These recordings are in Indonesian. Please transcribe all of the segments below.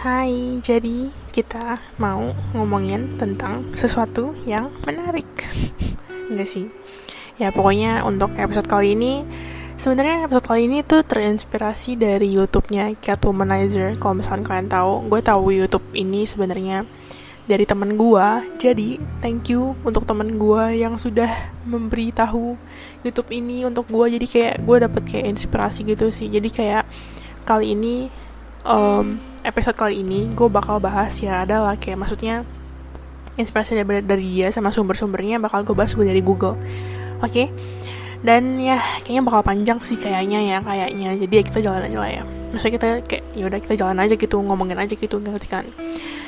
Hai, jadi kita mau ngomongin tentang sesuatu yang menarik. Enggak sih. Ya pokoknya untuk episode kali ini sebenarnya episode kali ini tuh terinspirasi dari YouTube-nya Catwomanizer. Kalau misalkan kalian tahu, gue tahu YouTube ini sebenarnya dari temen gue. Jadi thank you untuk temen gue yang sudah memberi tahu YouTube ini untuk gue. Jadi kayak gue dapet kayak inspirasi gitu sih. Jadi kayak kali ini um, episode kali ini gue bakal bahas ya adalah kayak maksudnya inspirasi dari, dari dia sama sumber-sumbernya bakal gue bahas gue dari Google. Oke? Okay? dan ya kayaknya bakal panjang sih kayaknya ya kayaknya. Jadi ya kita jalan aja lah ya. Maksudnya kita kayak ya udah kita jalan aja gitu ngomongin aja gitu ngerti kan.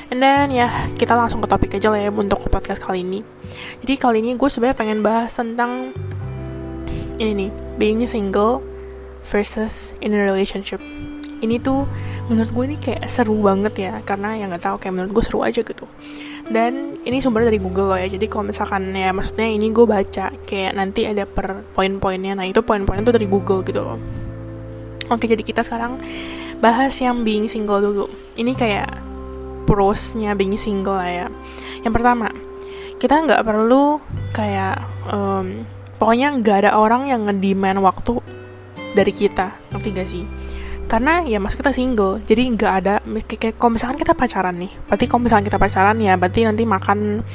And then ya kita langsung ke topik aja lah ya untuk podcast kali ini. Jadi kali ini gue sebenarnya pengen bahas tentang ini nih being single versus in a relationship ini tuh menurut gue ini kayak seru banget ya karena yang nggak tahu kayak menurut gue seru aja gitu. Dan ini sumbernya dari Google loh ya jadi kalau misalkan ya maksudnya ini gue baca kayak nanti ada per poin-poinnya. Nah itu poin-poinnya tuh dari Google gitu loh. Oke jadi kita sekarang bahas yang being single dulu. Ini kayak prosnya being single lah ya. Yang pertama kita nggak perlu kayak um, pokoknya nggak ada orang yang ngedemand waktu dari kita. Ngerti gak sih karena ya masuk kita single. Jadi nggak ada kayak kalau misalkan kita pacaran nih berarti kalau misalkan kita pacaran ya berarti nanti makan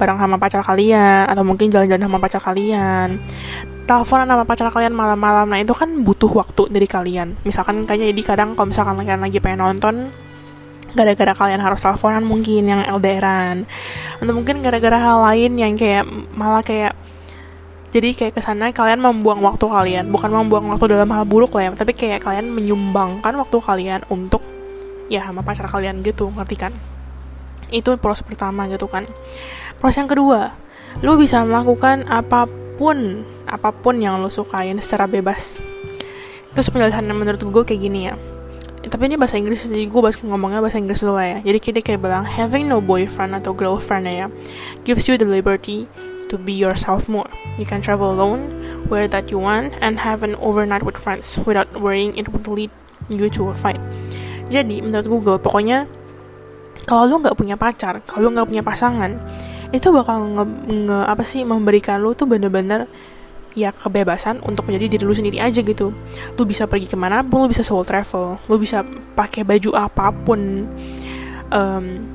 bareng sama pacar kalian atau mungkin jalan-jalan sama pacar kalian. Teleponan sama pacar kalian malam-malam nah itu kan butuh waktu dari kalian. Misalkan kayaknya jadi kadang kalau misalkan kalian lagi pengen nonton gara-gara kalian harus teleponan mungkin yang LDRan. Atau mungkin gara-gara hal lain yang kayak malah kayak jadi kayak ke sana kalian membuang waktu kalian. Bukan membuang waktu dalam hal buruk lah ya tapi kayak kalian menyumbangkan waktu kalian untuk ya sama pacar kalian gitu ngerti kan? Itu proses pertama gitu kan. Proses yang kedua lu bisa melakukan apa pun apa pun yang lu sukain secara bebas. Terus penjelasannya menurut gue kayak gini ya. Tapi ini bahasa Inggris jadi gue bahas ngomongnya bahasa Inggris dulu ya. Jadi kita kayak bilang having no boyfriend atau girlfriend ya gives you the liberty to be yourself more. You can travel alone, where that you want, and have an overnight with friends without worrying it would lead you to a fight. Jadi menurut Google, pokoknya kalau lu nggak punya pacar, kalau lu nggak punya pasangan, itu bakal nge, nge apa sih memberikan lu tuh bener-bener ya kebebasan untuk menjadi diri lu sendiri aja gitu. Lu bisa pergi ke mana pun, lu bisa solo travel, lu bisa pakai baju apa pun. Um,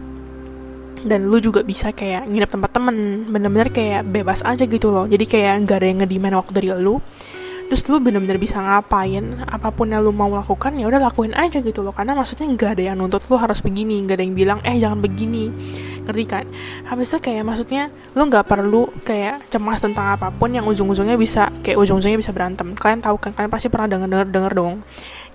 dan lu juga bisa kayak nginep tempat temen. Bener-bener kayak bebas aja gitu loh. Jadi kayak nggak ada yang ngediman waktu dari lu. Terus lu bener-bener bisa ngapain apa pun yang lu mau lakukan ya udah lakuin aja gitu loh. Karena maksudnya nggak ada yang nuntut lu harus begini nggak ada yang bilang eh jangan begini. Ngerti kan? Habis itu kayak maksudnya lu nggak perlu kayak cemas tentang apa pun yang ujung-ujungnya bisa kayak ujung-ujungnya bisa berantem. Kalian tahu kan? Kalian pasti pernah denger denger dong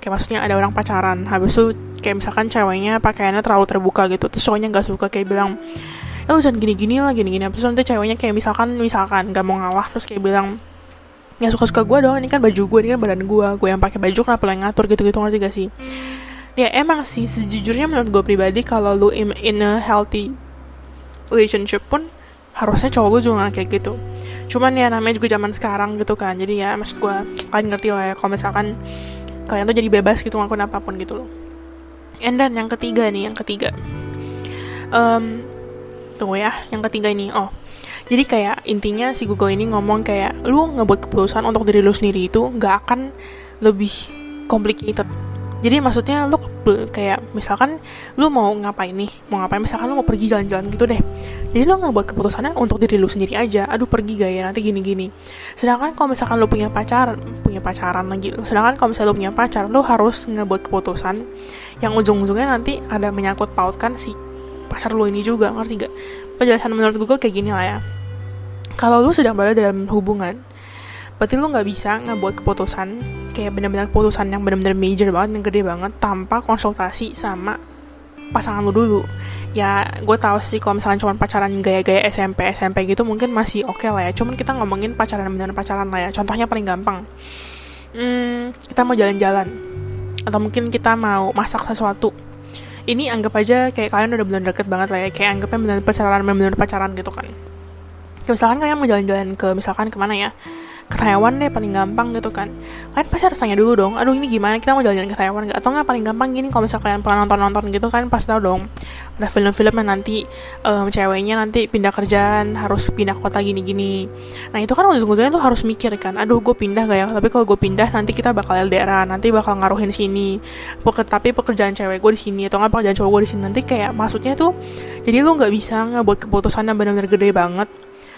kayak maksudnya ada orang pacaran. Habis itu kayak misalkan ceweknya pakaiannya terlalu terbuka gitu. Terus cowoknya nggak suka kayak bilang eh jangan gini-gini lah gini-gini. Terus nanti ceweknya kayak misalkan misalkan nggak mau ngalah terus kayak bilang ya suka-suka gue doang ini kan baju gue ini kan badan gue gue yang pakai baju kenapa lo yang ngatur? Gitu-gitu ngerti gak sih? Ya emang sih sejujurnya menurut gue pribadi kalau lu in, in a healthy relationship pun harusnya cowok lu juga kayak gitu. Cuman ya namanya juga zaman sekarang gitu kan. Jadi ya maksud gue kalian ngerti lah ya kalau misalkan kalian tuh jadi bebas gitu ngelakuin apa pun gitu loh. And then yang ketiga nih yang ketiga. Um, tunggu ya yang ketiga ini oh. Jadi kayak intinya si Google ini ngomong kayak lu ngebuat keputusan untuk diri lu sendiri itu nggak akan lebih complicated jadi maksudnya lu kayak misalkan lu mau ngapain nih? Mau ngapain? Misalkan lu mau pergi jalan-jalan gitu deh. Jadi lu nggak buat keputusannya untuk diri lu sendiri aja. Aduh pergi gak ya? Nanti gini-gini. Sedangkan kalau misalkan lu punya pacar punya pacaran lagi sedangkan kalau misalkan lu punya pacar lu harus ngebuat keputusan yang ujung-ujungnya nanti ada menyangkut pautkan si pacar lu ini juga ngerti gak? Penjelasan menurut Google kayak gini lah ya. Kalau lu sedang berada dalam hubungan berarti lu nggak bisa ngebuat keputusan kayak benar-benar keputusan yang benar-benar major banget yang gede banget tanpa konsultasi sama pasangan lu dulu. Ya gue tahu sih kalau misalnya cuma pacaran gaya-gaya SMP SMP gitu mungkin masih oke okay lah ya. Cuman kita ngomongin pacaran benar pacaran lah ya. Contohnya paling gampang. Hmm, kita mau jalan-jalan. Atau mungkin kita mau masak sesuatu. Ini anggap aja kayak kalian udah benar deket banget lah ya. Kayak anggapnya benar pacaran benar pacaran gitu kan. Kayak misalkan kalian mau jalan-jalan ke misalkan ke mana ya ke Taiwan deh paling gampang gitu kan. Kalian pasti harus tanya dulu dong aduh ini gimana? Kita mau jalan-jalan ke Taiwan nggak? Atau nggak paling gampang gini kalau misalnya kalian pernah nonton-nonton gitu kan pasti tahu dong. Ada film-film yang nanti um, ceweknya nanti pindah kerjaan harus pindah kota gini-gini. Nah itu kan ujung-ujungnya tuh harus mikir kan aduh gue pindah gak ya? Tapi kalau gue pindah nanti kita bakal LDR nanti bakal ngaruhin sini. Peke, tapi pekerjaan cewek gue di sini atau nggak pekerjaan cowok gue di sini. Nanti kayak maksudnya tuh jadi lu nggak bisa ngebuat keputusan yang benar-benar gede banget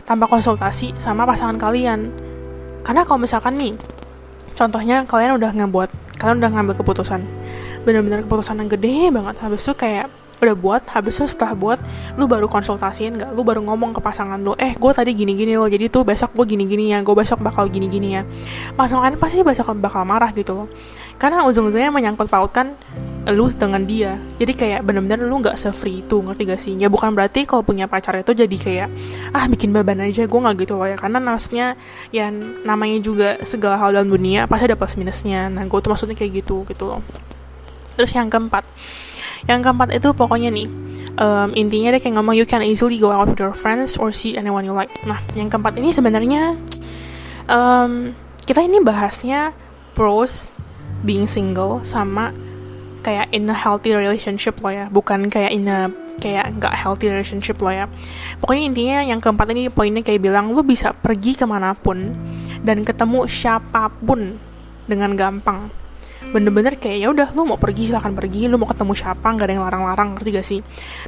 tanpa konsultasi sama pasangan kalian karena kalau misalkan nih contohnya kalian udah ngebuat kalian udah ngambil keputusan. Benar-benar keputusan yang gede banget. Habis itu kayak udah buat habis itu setelah buat lu baru konsultasiin nggak? Lu baru ngomong ke pasangan lu eh gue tadi gini gini loh jadi tuh besok gue gini gini ya gue besok bakal gini gini ya. Pasangan pasti besok bakal marah gitu loh. Karena ujung-ujungnya menyangkut pautkan lu dengan dia. Jadi kayak bener-bener lu nggak se-free itu ngerti gak sih? Ya bukan berarti kalau punya pacar itu jadi kayak ah bikin beban aja gue nggak gitu loh ya. Karena maksudnya ya namanya juga segala hal dalam dunia pasti ada plus minusnya. Nah gue tuh maksudnya kayak gitu gitu loh. Terus yang keempat yang keempat itu pokoknya nih um, intinya dia kayak ngomong you can easily go out with your friends or see anyone you like. Nah yang keempat ini sebenarnya um, kita ini bahasnya pros being single sama kayak in a healthy relationship loh ya. Bukan kayak in a kayak nggak healthy relationship loh ya. Pokoknya intinya yang keempat ini poinnya kayak bilang lu bisa pergi ke mana pun dan ketemu siapa pun dengan gampang bener-bener kayak ya udah lu mau pergi silahkan pergi. Lu mau ketemu siapa nggak ada yang larang-larang ngerti gak sih?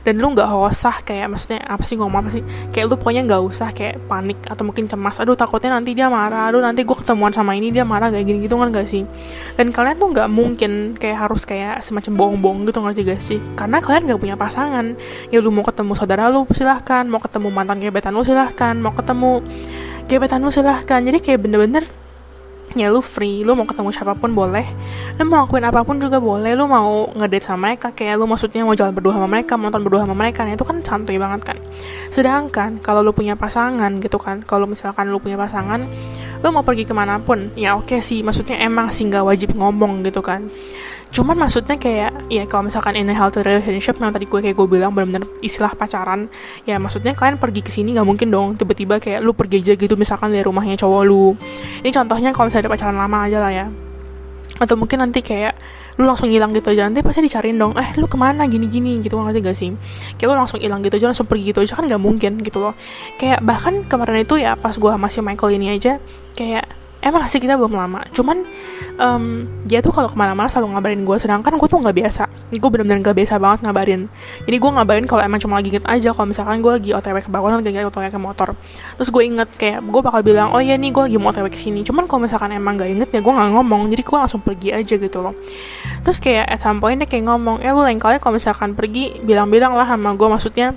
Dan lu nggak usah kayak maksudnya apa sih ngomong apa sih? Kayak lu pokoknya nggak usah kayak panik atau mungkin cemas aduh takutnya nanti dia marah. Aduh nanti gue ketemuan sama ini dia marah kayak gini gitu kan gak sih? Dan kalian tuh nggak mungkin kayak harus kayak semacam bohong-bohong gitu ngerti gak sih? Karena kalian nggak punya pasangan. Ya lu mau ketemu saudara lu silahkan mau ketemu mantan gebetan lu silahkan mau ketemu gebetan lu silahkan jadi kayak bener-bener ya lu free lu mau ketemu siapa pun boleh. Lu mau lakuin apa pun juga boleh lu mau ngedate sama mereka kayak lu maksudnya mau jalan berdua sama mereka mau nonton berdua sama mereka nah itu kan santuy banget kan. Sedangkan kalau lu punya pasangan gitu kan kalau misalkan lu punya pasangan lu mau pergi ke mana pun ya oke okay sih maksudnya emang sih nggak wajib ngomong gitu kan cuman maksudnya kayak ya kalau misalkan in a healthy relationship yang tadi gue kayak gue bilang benar-benar istilah pacaran ya maksudnya kalian pergi ke sini nggak mungkin dong tiba-tiba kayak lu pergi aja gitu misalkan dari rumahnya cowok lu. Ini contohnya kalau misalnya ada pacaran lama aja lah ya. Atau mungkin nanti kayak lu langsung hilang gitu aja nanti pasti dicariin dong eh lu ke mana? Gini gini gitu ngerti gak sih? Kayak lu langsung hilang gitu aja langsung pergi gitu aja kan nggak mungkin gitu loh. Kayak bahkan kemarin itu ya pas gue masih Michael ini aja kayak emang sih kita belum lama. Cuman um, dia tuh kalau ke mana-mana selalu ngabarin gue sedangkan gue tuh nggak biasa. Gue bener-bener nggak biasa banget ngabarin. Jadi gue ngabarin kalau emang cuma lagi inget aja. Kalau misalkan gue lagi otw ke bawah lagi otw ke motor. Terus gue inget kayak gue bakal bilang oh iya nih gue lagi mau otw ke sini. Cuman kalau misalkan emang nggak inget ya gue nggak ngomong. Jadi gue langsung pergi aja gitu loh. Terus kayak at some point dia kayak ngomong eh lu lain kali kalau misalkan pergi bilang-bilang lah sama gue maksudnya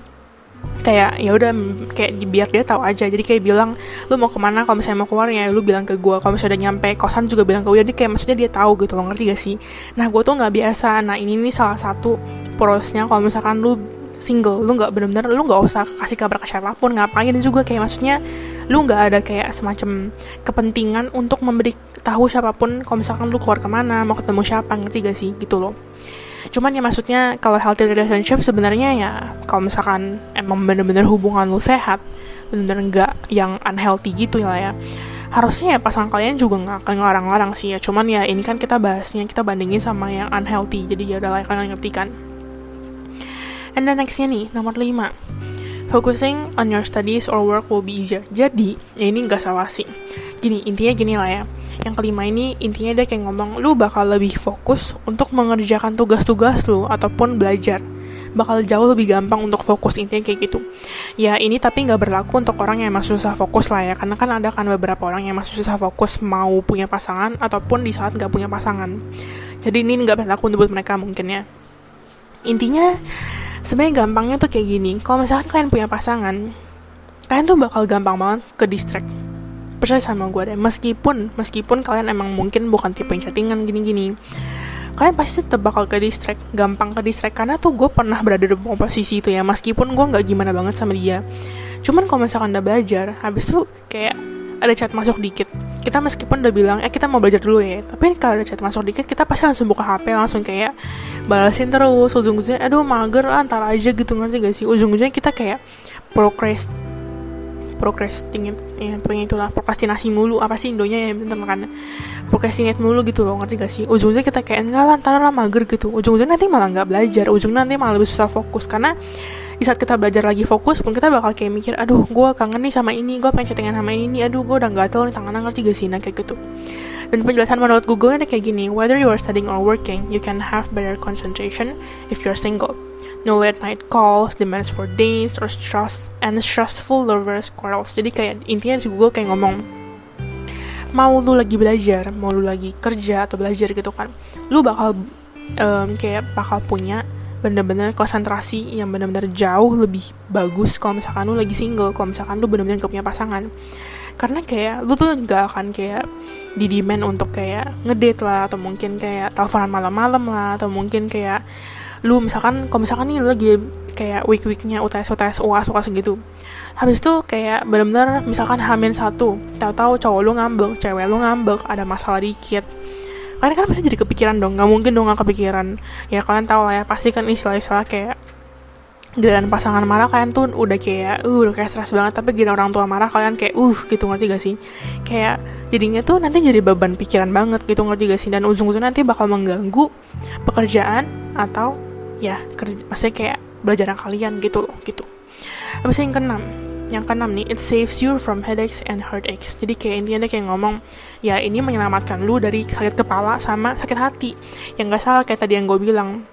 kayak ya udah kayak biar dia tahu aja. Jadi kayak bilang lu mau ke mana? Kalau misalnya mau keluar ya lu bilang ke gue kalau misalnya udah nyampe kosan juga bilang ke gue jadi kayak maksudnya dia tahu gitu lo ngerti gak sih? Nah gue tuh nggak biasa. Nah ini nih salah satu prosesnya kalau misalkan lu single lu nggak bener-bener lu nggak usah kasih kabar ke siapa pun ngapain juga? Kayak maksudnya lu nggak ada kayak semacam kepentingan untuk memberi tahu siapa pun kalau misalkan lu keluar ke mana mau ketemu siapa ngerti gak sih? Gitu loh cuman ya maksudnya kalau healthy relationship sebenarnya ya kalau misalkan emang bener-bener hubungan lu sehat bener-bener nggak yang unhealthy gitu ya ya. Harusnya ya pasangan kalian juga nggak akan ngelarang-larang sih ya. Cuman ya ini kan kita bahasnya kita bandingin sama yang unhealthy. Jadi ya udah kalian ngerti kan? And then nextnya nih nomor 5 focusing on your studies or work will be easier. Jadi ya ini nggak salah sih. Gini intinya gini lah ya yang kelima ini intinya dia kayak ngomong lu bakal lebih fokus untuk mengerjakan tugas-tugas lu ataupun belajar. Bakal jauh lebih gampang untuk fokus intinya kayak gitu. Ya ini tapi nggak berlaku untuk orang yang masih susah fokus lah ya karena kan ada kan beberapa orang yang masih susah fokus mau punya pasangan ataupun di saat nggak punya pasangan. Jadi ini nggak berlaku untuk mereka mungkin ya. Intinya sebenarnya gampangnya tuh kayak gini. Kalau misalkan kalian punya pasangan kalian tuh bakal gampang banget ke distract percaya sama gue deh. Meskipun meskipun kalian emang mungkin bukan tipe yang chattingan gini-gini. Kalian pasti tetap bakal ke distract gampang ke distract. Karena tuh gue pernah berada di posisi itu ya. Meskipun gue nggak gimana banget sama dia. Cuman kalau misalkan udah belajar habis itu kayak ada chat masuk dikit. Kita meskipun udah bilang eh kita mau belajar dulu ya. Tapi kalau ada chat masuk dikit kita pasti langsung buka hp langsung kayak balasin terus. Ujung-ujungnya aduh mager lah antar aja gitu. Ngerti gak sih? Ujung-ujungnya kita kayak progress procrastinate ya pokoknya itulah prokrastinasi mulu. Apa sih indonya ya bentar makan procrastinate mulu gitu loh ngerti gak sih? Ujung-ujungnya kita kayak enggak lah ntar lah mager gitu. Ujung-ujungnya nanti malah nggak belajar. Ujungnya nanti malah lebih susah fokus. Karena di saat kita belajar lagi fokus pun kita bakal kayak mikir aduh gue kangen nih sama ini gue pengen chattingan sama ini aduh gue udah gatel nih tangan ngerti gak sih? Nah kayak gitu. Dan penjelasan menurut Google ada kayak gini whether you are studying or working you can have better concentration if you're single no late night calls, demands for dates, or stress and stressful lovers quarrels. Jadi kayak intinya di Google kayak ngomong mau lu lagi belajar, mau lu lagi kerja atau belajar gitu kan, lu bakal um, kayak bakal punya bener-bener konsentrasi yang bener-bener jauh lebih bagus kalau misalkan lu lagi single kalau misalkan lu bener-bener gak punya pasangan karena kayak lu tuh gak akan kayak di demand untuk kayak ngedate lah atau mungkin kayak teleponan malam-malam lah atau mungkin kayak lu misalkan kalau misalkan nih lu lagi kayak week weeknya UTS UTS uas uas gitu. Habis itu kayak bener-bener misalkan hamil satu tahu-tahu cowok lu ngambek cewek lu ngambek ada masalah dikit. Kalian kan pasti jadi kepikiran dong nggak mungkin dong nggak kepikiran. Ya kalian tahu lah ya pasti kan istilah-istilah kayak giliran pasangan marah kalian tuh udah kayak uh udah kayak stres banget. Tapi giliran orang tua marah kalian kayak uh gitu ngerti gak sih? Kayak jadinya tuh nanti jadi beban pikiran banget gitu ngerti gak sih? Dan ujung-ujungnya nanti bakal mengganggu pekerjaan atau ya kerja maksudnya kayak belajar kalian gitu loh gitu. Habis yang keenam yang keenam nih it saves you from headaches and heartaches. Jadi kayak intinya dia kayak ngomong ya ini menyelamatkan lu dari sakit kepala sama sakit hati. Yang gak salah kayak tadi yang gue bilang.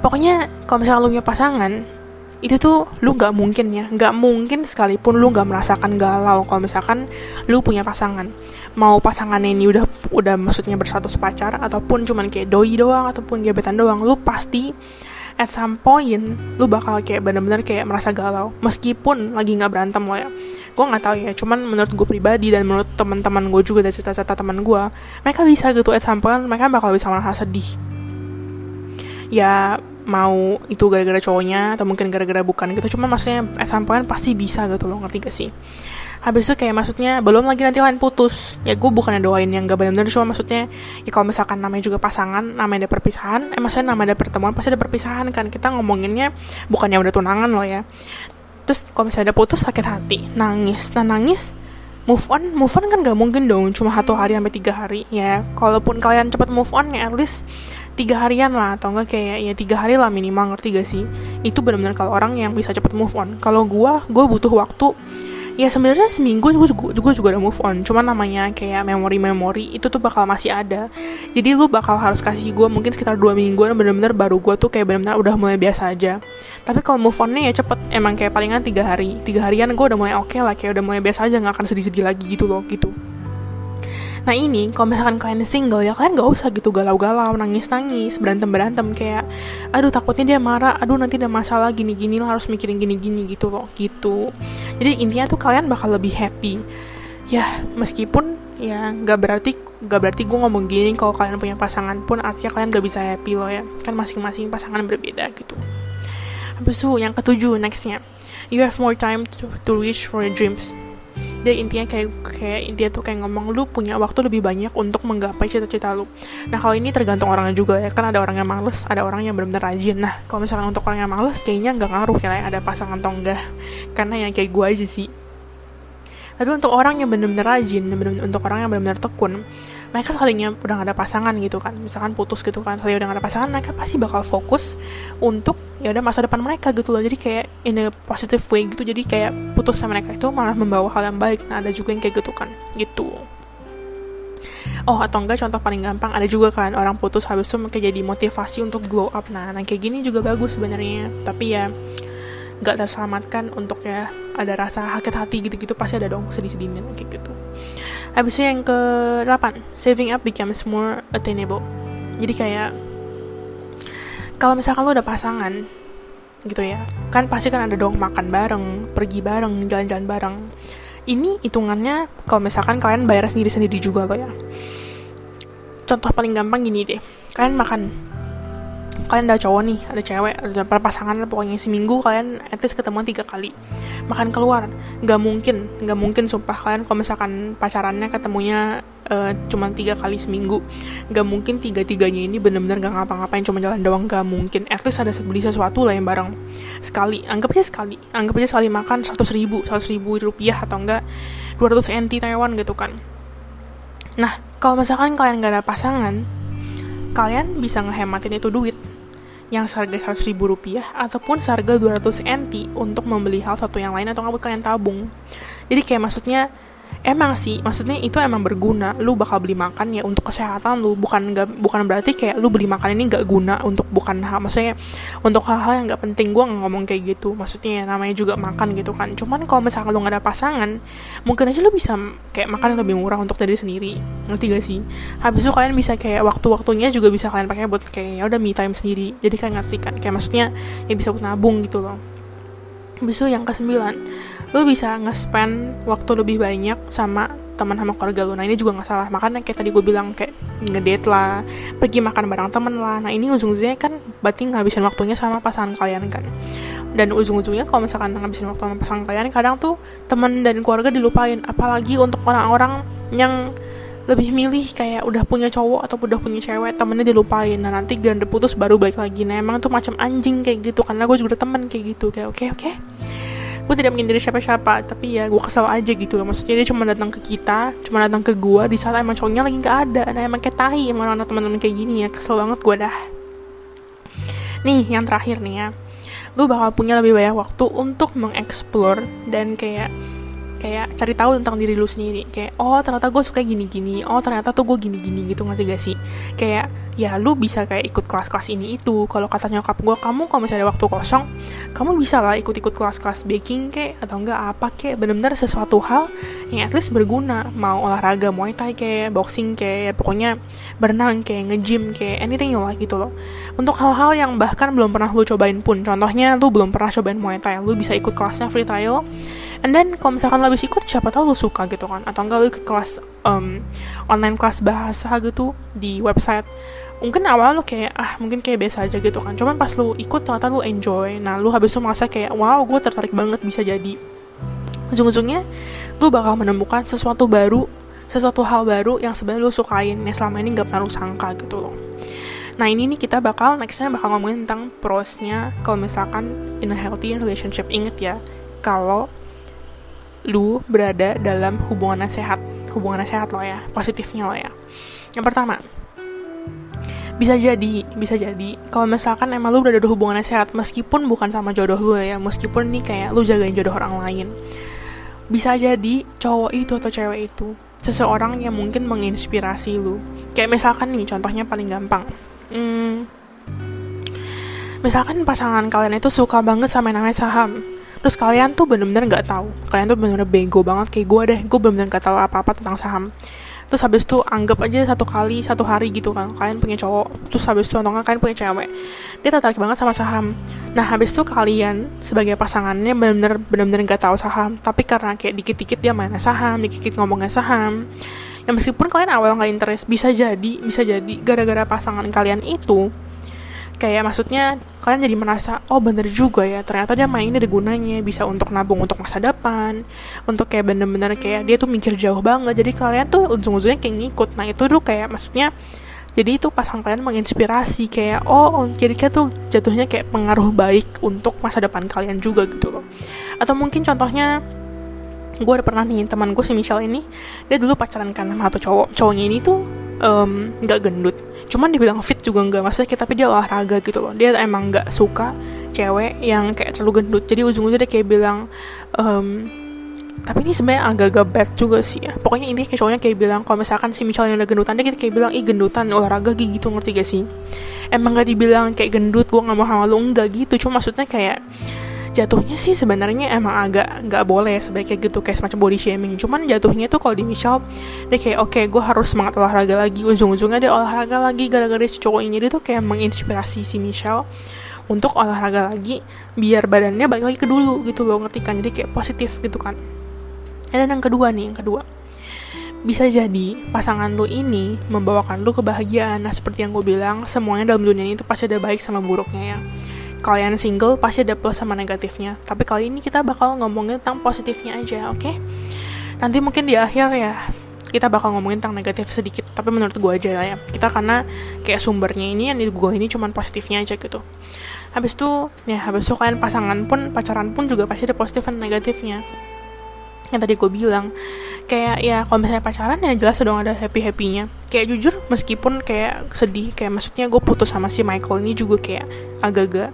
Pokoknya kalau misalnya lu punya pasangan itu tuh lu nggak mungkin ya. Nggak mungkin sekalipun lu nggak merasakan galau kalau misalkan lu punya pasangan. Mau pasangan ini udah udah maksudnya berstatus pacar ataupun cuman kayak doi doang ataupun gebetan doang lu pasti at some point lu bakal kayak bener-bener kayak merasa galau. Meskipun lagi nggak berantem lo ya. Gue nggak tahu ya cuman menurut gue pribadi dan menurut teman-teman gue juga dari cerita-cerita teman gue mereka bisa gitu. At some point mereka bakal bisa merasa sedih. Ya mau itu gara-gara cowoknya atau mungkin gara-gara bukan gitu. Cuman maksudnya at some point pasti bisa gitu loh ngerti gak sih? Habis itu kayak maksudnya belum lagi nanti lain putus. Ya gue bukannya doain yang gak benar-benar cuma maksudnya ya kalau misalkan namanya juga pasangan namanya ada perpisahan eh maksudnya namanya ada pertemuan pasti ada perpisahan kan. Kita ngomonginnya bukannya udah tunangan loh ya. Terus kalau misalnya ada putus sakit hati. Nangis. Nah nangis move on. Move on kan gak mungkin dong cuma satu hari sampai tiga hari ya. Kalaupun kalian cepat move on ya at least tiga harian lah atau enggak kayak ya tiga hari lah minimal ngerti gak sih? Itu benar-benar kalau orang yang bisa cepet move on. Kalau gue gue butuh waktu ya sebenarnya seminggu gue juga, juga juga udah move on. Cuman namanya kayak memori-memori itu tuh bakal masih ada. Jadi lu bakal harus kasih gue mungkin sekitar dua mingguan bener-bener baru gue tuh kayak bener-bener udah mulai biasa aja. Tapi kalau move onnya ya cepet emang kayak palingan tiga hari. Tiga harian gue udah mulai oke okay lah kayak udah mulai biasa aja nggak akan sedih-sedih lagi gitu loh gitu Nah ini, kalau misalkan kalian single ya kalian gak usah gitu galau-galau, nangis-nangis, berantem-berantem kayak, aduh takutnya dia marah, aduh nanti ada masalah gini-gini lah harus mikirin gini-gini gitu loh, gitu. Jadi intinya tuh kalian bakal lebih happy. Ya meskipun ya gak berarti gak berarti gue ngomong gini kalau kalian punya pasangan pun artinya kalian gak bisa happy loh ya, kan masing-masing pasangan berbeda gitu. Habis itu yang ketujuh nextnya, you have more time to, to reach for your dreams dia intinya kayak kayak dia tuh kayak ngomong lu punya waktu lebih banyak untuk menggapai cita-cita lu. Nah kalau ini tergantung orangnya juga ya kan ada orang yang males ada orang yang benar-benar rajin. Nah kalau misalkan untuk orang yang males kayaknya nggak ngaruh ya ada pasangan atau enggak. Karena yang kayak gue aja sih. Tapi untuk orang yang benar-benar rajin bener -bener, untuk orang yang benar-benar tekun mereka salingnya udah gak ada pasangan gitu kan. Misalkan putus gitu kan saling udah gak ada pasangan mereka pasti bakal fokus untuk ya udah masa depan mereka gitu loh. Jadi kayak in a positive way gitu. Jadi kayak putus sama mereka itu malah membawa hal yang baik. Nah ada juga yang kayak gitu kan. Gitu. Oh atau enggak contoh paling gampang ada juga kan orang putus habis itu kayak jadi motivasi untuk glow up. Nah, nah kayak gini juga bagus sebenarnya. Tapi ya nggak terselamatkan untuk ya ada rasa sakit hati gitu-gitu. Pasti ada dong sedih-sedihnya kayak gitu Habis itu yang ke 8 Saving up becomes more attainable. Jadi kayak Kalau misalkan lo udah pasangan Gitu ya Kan pasti kan ada dong makan bareng Pergi bareng, jalan-jalan bareng. Ini hitungannya Kalau misalkan kalian bayar sendiri-sendiri juga lo ya. Contoh paling gampang gini deh Kalian makan kalian ada cowok nih ada cewek ada pasangan pokoknya. Seminggu kalian at least ketemuan tiga kali. Makan keluar. Nggak mungkin nggak mungkin sumpah kalian kalau misalkan pacarannya ketemunya uh, cuma tiga kali seminggu. Nggak mungkin tiga tiganya ini bener-bener nggak ngapa-ngapain cuma jalan doang. Nggak mungkin. At least ada beli sesuatu lah yang bareng. Sekali. Anggap aja sekali. Anggap aja sekali makan 100 ribu 100 ribu rupiah atau enggak 200 NT Taiwan gitu kan. Nah kalau misalkan kalian gak ada pasangan kalian bisa ngehematin itu duit yang seharga 100 ribu rupiah ataupun seharga 200 NT untuk membeli hal satu yang lain atau nggak kalian tabung. Jadi kayak maksudnya emang sih maksudnya itu emang berguna. Lu bakal beli makan ya untuk kesehatan lu. Bukan nggak bukan berarti kayak lu beli makan ini nggak guna untuk bukan hal maksudnya untuk hal-hal yang nggak penting. Gue ngomong kayak gitu. Maksudnya ya, namanya juga makan gitu kan. Cuman kalau misalkan lu nggak ada pasangan mungkin aja lu bisa kayak makan yang lebih murah untuk diri sendiri. Ngerti gak sih? Habis itu kalian bisa kayak waktu-waktunya juga bisa kalian pakai buat kayak ya udah me time sendiri. Jadi kalian ngerti kan? Kayak maksudnya ya bisa buat nabung gitu loh. Habis itu yang kesembilan lu bisa nge-spend waktu lebih banyak sama teman sama keluarga lu. Nah ini juga nggak salah. Makanya kayak tadi gue bilang kayak ngedate lah, pergi makan bareng temen lah. Nah ini ujung-ujungnya kan berarti ngabisin waktunya sama pasangan kalian kan. Dan ujung-ujungnya kalau misalkan ngabisin waktu sama pasangan kalian, kadang tuh temen dan keluarga dilupain. Apalagi untuk orang-orang yang lebih milih kayak udah punya cowok atau udah punya cewek temennya dilupain nah nanti ganda putus baru balik lagi nah emang tuh macam anjing kayak gitu karena gue juga temen kayak gitu kayak oke okay, oke okay gue tidak menghindari siapa-siapa tapi ya gue kesel aja gitu loh. Maksudnya dia cuma datang ke kita cuma datang ke gue di saat emang cowoknya lagi nggak ada. Nah emang kayak tahi emang anak teman-teman kayak gini ya. Kesel banget gue dah. Nih yang terakhir nih ya. Lu bakal punya lebih banyak waktu untuk mengeksplor dan kayak kayak cari tahu tentang diri lu sendiri. Kayak oh ternyata gue suka gini-gini. Oh ternyata tuh gue gini-gini. Gitu nggak gak sih? Kayak ya lu bisa kayak ikut kelas-kelas ini itu. Kalau kata nyokap gue kamu kalau misalnya ada waktu kosong kamu bisa lah ikut-ikut kelas-kelas baking kayak atau enggak apa kayak bener-bener sesuatu hal yang at least berguna. Mau olahraga muay thai kayak boxing kayak ya, pokoknya berenang kayak nge-gym kayak anything you like gitu loh. Untuk hal-hal yang bahkan belum pernah lu cobain pun. Contohnya lu belum pernah cobain muay thai lu bisa ikut kelasnya free trial and then kalau misalkan lo habis ikut siapa tahu lo suka gitu kan? Atau enggak lo ke kelas um, online kelas bahasa gitu di website. Mungkin awal lo kayak ah mungkin kayak biasa aja gitu kan. Cuman pas lo ikut ternyata lo enjoy. Nah lo habis itu merasa kayak wow gue tertarik banget bisa jadi. Ujung-ujungnya lo bakal menemukan sesuatu baru sesuatu hal baru yang sebenarnya lo sukain yang selama ini nggak pernah lo sangka gitu loh. Nah ini nih kita bakal nextnya bakal ngomongin tentang prosnya kalau misalkan in a healthy relationship. Inget ya kalau lu berada dalam hubungan sehat. Hubungan sehat lo ya positifnya lo ya. Yang pertama bisa jadi bisa jadi kalau misalkan emang lu berada di hubungan sehat meskipun bukan sama jodoh lu ya meskipun nih kayak lu jagain jodoh orang lain. Bisa jadi cowok itu atau cewek itu seseorang yang mungkin menginspirasi lu. Kayak misalkan nih contohnya paling gampang. Hmm, misalkan pasangan kalian itu suka banget sama yang namanya saham terus kalian tuh bener-bener nggak tahu. Kalian tuh bener-bener bego banget. Kayak gue deh gue bener-bener gak tahu apa-apa tentang saham. Terus habis itu anggap aja satu kali satu hari gitu kan kalian punya cowok. Terus habis itu atau kalian punya cewek. Dia tertarik banget sama saham. Nah habis itu kalian sebagai pasangannya benar-benar benar-benar nggak tahu saham. Tapi karena kayak dikit-dikit dia mainnya saham dikit-dikit ngomongnya saham. Ya meskipun kalian awal nggak interest bisa jadi bisa jadi. Gara-gara pasangan kalian itu kayak maksudnya kalian jadi merasa oh bener juga ya ternyata dia main ini ada gunanya bisa untuk nabung untuk masa depan. Untuk kayak bener-bener kayak dia tuh mikir jauh banget. Jadi kalian tuh ujung-ujungnya kayak ngikut. Nah itu tuh kayak maksudnya jadi itu pasangan kalian menginspirasi kayak oh jadi kayak tuh jatuhnya kayak pengaruh baik untuk masa depan kalian juga gitu loh. Atau mungkin contohnya gue ada pernah nih teman gue si Michelle ini dia dulu pacaran kan sama satu cowok. Cowoknya ini tuh nggak um, gendut. Cuman dibilang fit juga nggak maksudnya kita tapi dia olahraga gitu loh. Dia emang nggak suka cewek yang kayak terlalu gendut. Jadi ujung-ujungnya dia kayak bilang um, tapi ini sebenarnya agak-agak bad juga sih ya. Pokoknya ini kayak cowoknya kayak bilang kalau misalkan si misalnya udah gendutan dia kayak bilang ih gendutan olahraga gitu ngerti gak sih? Emang gak dibilang kayak gendut gue nggak mau sama lu enggak gitu. Cuma maksudnya kayak jatuhnya sih sebenarnya emang agak nggak boleh sebaiknya gitu kayak semacam body shaming. Cuman jatuhnya tuh kalau di Michelle dia kayak oke okay, gue harus semangat olahraga lagi. Ujung-ujungnya dia olahraga lagi gara-gara si cowok ini dia tuh kayak menginspirasi si Michelle untuk olahraga lagi biar badannya balik lagi ke dulu gitu loh ngerti kan? Jadi kayak positif gitu kan. Dan yang kedua nih yang kedua. Bisa jadi pasangan lu ini membawakan lu kebahagiaan. Nah seperti yang gue bilang semuanya dalam dunia ini tuh pasti ada baik sama buruknya ya kalian single pasti ada plus sama negatifnya. Tapi kali ini kita bakal ngomongin tentang positifnya aja oke? Okay? nanti mungkin di akhir ya kita bakal ngomongin tentang negatif sedikit. Tapi menurut gue aja lah ya kita karena kayak sumbernya ini yang di gue ini cuman positifnya aja gitu. Habis itu ya habis itu kalian pasangan pun pacaran pun juga pasti ada positif dan negatifnya. Yang tadi gue bilang kayak ya kalau misalnya pacaran ya jelas dong ada happy happynya kayak jujur meskipun kayak sedih kayak maksudnya gue putus sama si Michael ini juga kayak agak-agak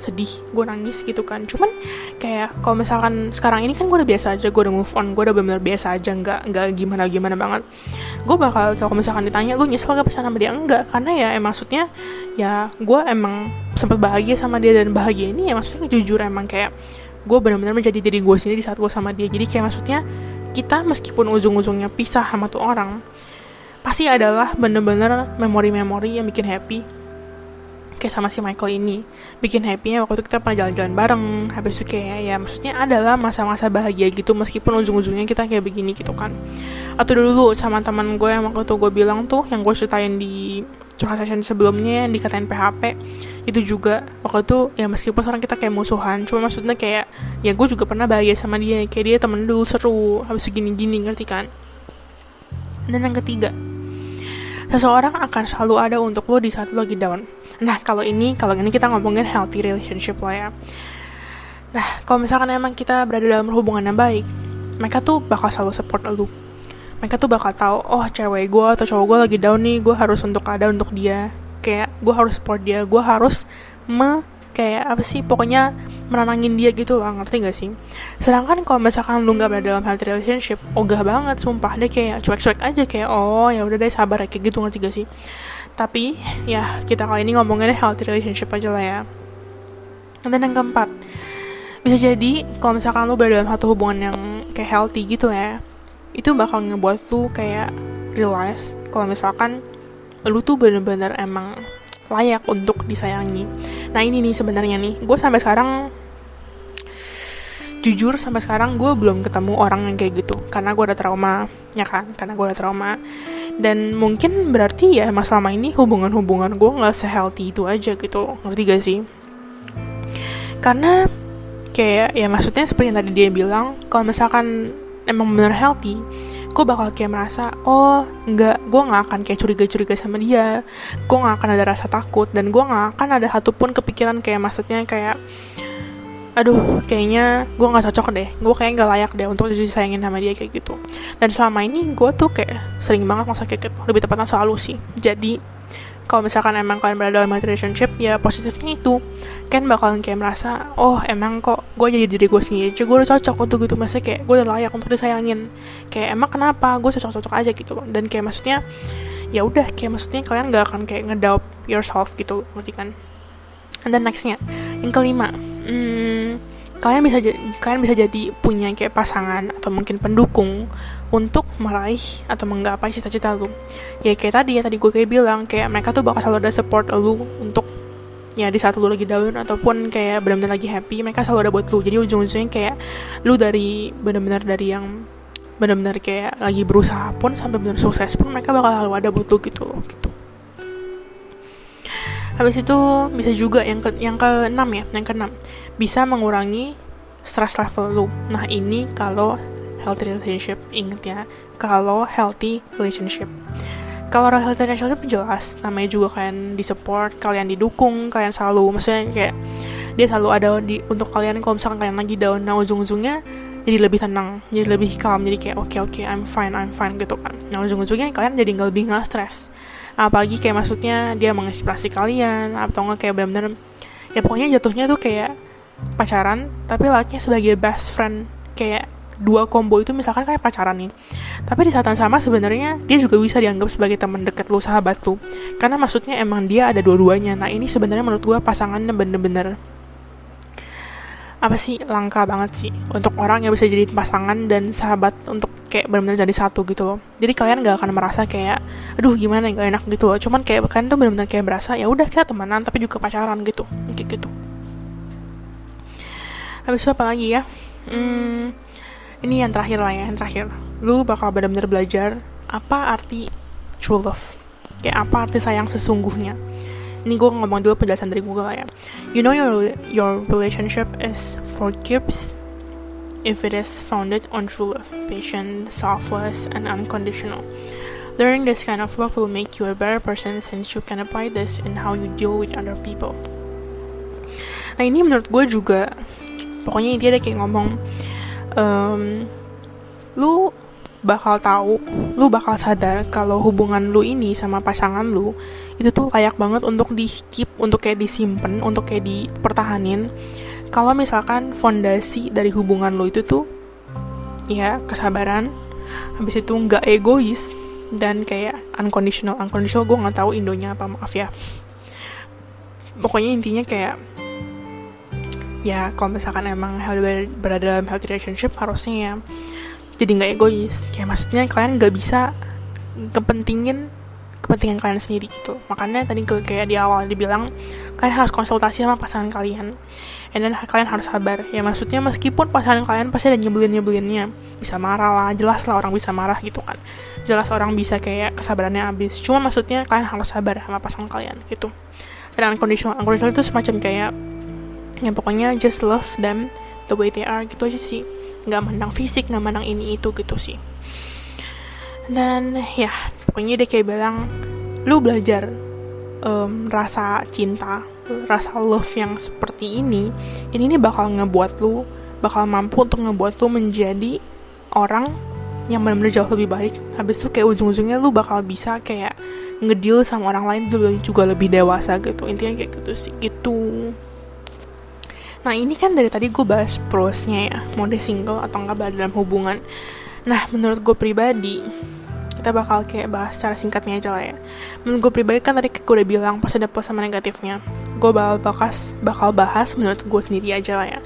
sedih gue nangis gitu kan. Cuman kayak kalau misalkan sekarang ini kan gue udah biasa aja gue udah move on gue udah benar-benar biasa aja nggak nggak gimana gimana banget. Gue bakal kalau misalkan ditanya lu nyesel gak pacaran sama dia? Enggak karena ya emang maksudnya ya gue emang sempat bahagia sama dia dan bahagia ini ya maksudnya jujur emang kayak gue benar-benar menjadi diri gue sendiri di saat gue sama dia. Jadi kayak maksudnya kita meskipun ujung-ujungnya pisah sama tuh orang pasti adalah bener-bener memori-memori yang bikin happy. Kayak sama si Michael ini bikin happynya waktu itu kita pernah jalan-jalan bareng. Habis itu kayak ya maksudnya adalah masa-masa bahagia gitu meskipun ujung-ujungnya kita kayak begini gitu kan. Atau dulu sama teman gue yang waktu itu gue bilang tuh yang gue ceritain di curhat session sebelumnya yang dikatain PHP itu juga waktu itu ya meskipun sekarang kita kayak musuhan cuma maksudnya kayak ya gue juga pernah bahagia sama dia kayak dia temen dulu seru habis gini-gini ngerti kan dan yang ketiga seseorang akan selalu ada untuk lo di saat lo lagi down Nah, kalau ini, kalau ini kita ngomongin healthy relationship lah ya. Nah, kalau misalkan emang kita berada dalam hubungan yang baik, mereka tuh bakal selalu support lu. Mereka tuh bakal tahu, oh cewek gue atau cowok gue lagi down nih, gue harus untuk ada untuk dia. Kayak gue harus support dia, gue harus me kayak apa sih pokoknya menenangin dia gitu lah ngerti gak sih? Sedangkan kalau misalkan lu nggak berada dalam healthy relationship ogah banget sumpah dia kayak cuek-cuek aja kayak oh ya udah deh sabar ya kayak gitu ngerti gak sih? Tapi ya kita kali ini ngomongin healthy relationship aja lah ya. Dan yang keempat bisa jadi kalau misalkan lu berada dalam satu hubungan yang kayak healthy gitu ya itu bakal ngebuat lu kayak realize kalau misalkan lu tuh bener-bener emang layak untuk disayangi. Nah ini nih sebenarnya nih. Gue sampai sekarang jujur sampai sekarang gue belum ketemu orang yang kayak gitu. Karena gue ada trauma ya kan? Karena gue ada trauma. Dan mungkin berarti ya mas selama ini hubungan-hubungan gue nggak sehealthy itu aja gitu ngerti gak sih? Karena kayak ya maksudnya seperti yang tadi dia bilang kalau misalkan emang bener healthy gue bakal kayak merasa oh nggak gue nggak akan kayak curiga-curiga sama dia gue nggak akan ada rasa takut dan gue nggak akan ada satupun kepikiran kayak maksudnya kayak aduh kayaknya gue nggak cocok deh gue kayak nggak layak deh untuk disayangin sama dia kayak gitu. Dan selama ini gue tuh kayak sering banget masa kayak gitu lebih tepatnya selalu sih. Jadi kalau misalkan emang kalian berada dalam relationship ya positifnya itu. Kan bakalan kayak merasa oh emang kok gue jadi diri gue sendiri jadi gue udah cocok untuk gitu. Maksudnya kayak gue udah layak untuk disayangin. Kayak emang kenapa gue cocok-cocok aja? Gitu loh. Dan kayak maksudnya ya udah kayak maksudnya kalian gak akan kayak ngedoubt yourself gitu. Ngerti kan? And then nextnya yang kelima hmm, kalian bisa kalian bisa jadi punya kayak pasangan atau mungkin pendukung untuk meraih atau menggapai cita-cita lu. Ya kayak tadi ya tadi gue kayak bilang kayak mereka tuh bakal selalu ada support lu untuk ya di saat lu lagi down ataupun kayak benar-benar lagi happy mereka selalu ada buat lu. Jadi ujung-ujungnya kayak lu dari benar-benar dari yang benar-benar kayak lagi berusaha pun sampai benar sukses pun mereka bakal selalu ada buat lu gitu gitu. Habis itu bisa juga yang ke yang keenam ya yang keenam bisa mengurangi stress level lu. Nah ini kalau healthy relationship inget ya kalau healthy relationship. Kalau healthy relationship jelas namanya juga kalian disupport kalian didukung kalian selalu maksudnya kayak dia selalu ada di untuk kalian. Kalau misalkan kalian lagi down nah ujung-ujungnya jadi lebih tenang jadi lebih calm jadi kayak oke okay, oke okay, I'm fine I'm fine gitu kan. Nah ujung-ujungnya kalian jadi nggak lebih nggak stres apalagi kayak maksudnya dia menginspirasi kalian atau nggak kayak benar-benar ya pokoknya jatuhnya tuh kayak pacaran tapi layaknya sebagai best friend kayak dua combo itu misalkan kayak pacaran nih. Tapi di saat yang sama sebenarnya dia juga bisa dianggap sebagai teman dekat lu sahabat lu karena maksudnya emang dia ada dua-duanya. Nah ini sebenarnya menurut gue pasangannya bener-bener apa sih langka banget sih untuk orang yang bisa jadi pasangan dan sahabat untuk kayak benar-benar jadi satu gitu loh. Jadi kalian gak akan merasa kayak aduh gimana ya gak enak gitu loh. Cuman kayak kalian tuh benar-benar kayak berasa ya udah kita temenan tapi juga pacaran gitu. Kayak gitu habis itu apa lagi ya? Hmm, ini yang terakhir lah ya yang terakhir. Lu bakal benar-benar belajar apa arti true love. Kayak apa arti sayang sesungguhnya. Ini gue ngomong dulu penjelasan dari Google ya. You know your your relationship is forgives if it is founded on true love, patient, selfless, and unconditional. Learning this kind of love will make you a better person since you can apply this in how you deal with other people. Nah ini menurut gue juga, pokoknya intinya ada kayak ngomong, um, lu bakal tahu, lu bakal sadar kalau hubungan lu ini sama pasangan lu itu tuh layak banget untuk di keep, untuk kayak disimpan, untuk kayak dipertahanin. Kalau misalkan fondasi dari hubungan lu itu tuh ya kesabaran, habis itu nggak egois dan kayak unconditional, unconditional gue nggak tahu indonya apa maaf ya. Pokoknya intinya kayak ya kalau misalkan emang berada dalam healthy relationship harusnya ya jadi nggak egois. Kayak maksudnya kalian nggak bisa kepentingin kepentingan kalian sendiri gitu. Makanya tadi kayak di awal dibilang kalian harus konsultasi sama pasangan kalian. And then kalian harus sabar. Ya maksudnya meskipun pasangan kalian pasti ada nyebelin nyebelinnya bisa marah lah jelas lah orang bisa marah gitu kan. Jelas orang bisa kayak kesabarannya habis. Cuma maksudnya kalian harus sabar sama pasangan kalian gitu. Dan unconditional unconditional itu semacam kayak ya pokoknya just love them the way they are gitu aja sih. Nggak mandang fisik nggak mandang ini itu gitu sih. Dan ya pokoknya dia kayak bilang lu belajar um, rasa cinta rasa love yang seperti ini ini ini bakal ngebuat lu bakal mampu untuk ngebuat lu menjadi orang yang benar-benar jauh lebih baik. Habis itu kayak ujung-ujungnya lu bakal bisa kayak ngedil sama orang lain juga lebih dewasa gitu. Intinya kayak gitu sih gitu Nah ini kan dari tadi gue bahas prosnya ya, mode single atau enggak berada dalam hubungan. Nah menurut gue pribadi, kita bakal kayak bahas secara singkatnya aja lah ya. Menurut gue pribadi kan tadi gue udah bilang pas ada plus sama negatifnya. Gue bakal bahas, bakal bahas menurut gue sendiri aja lah ya.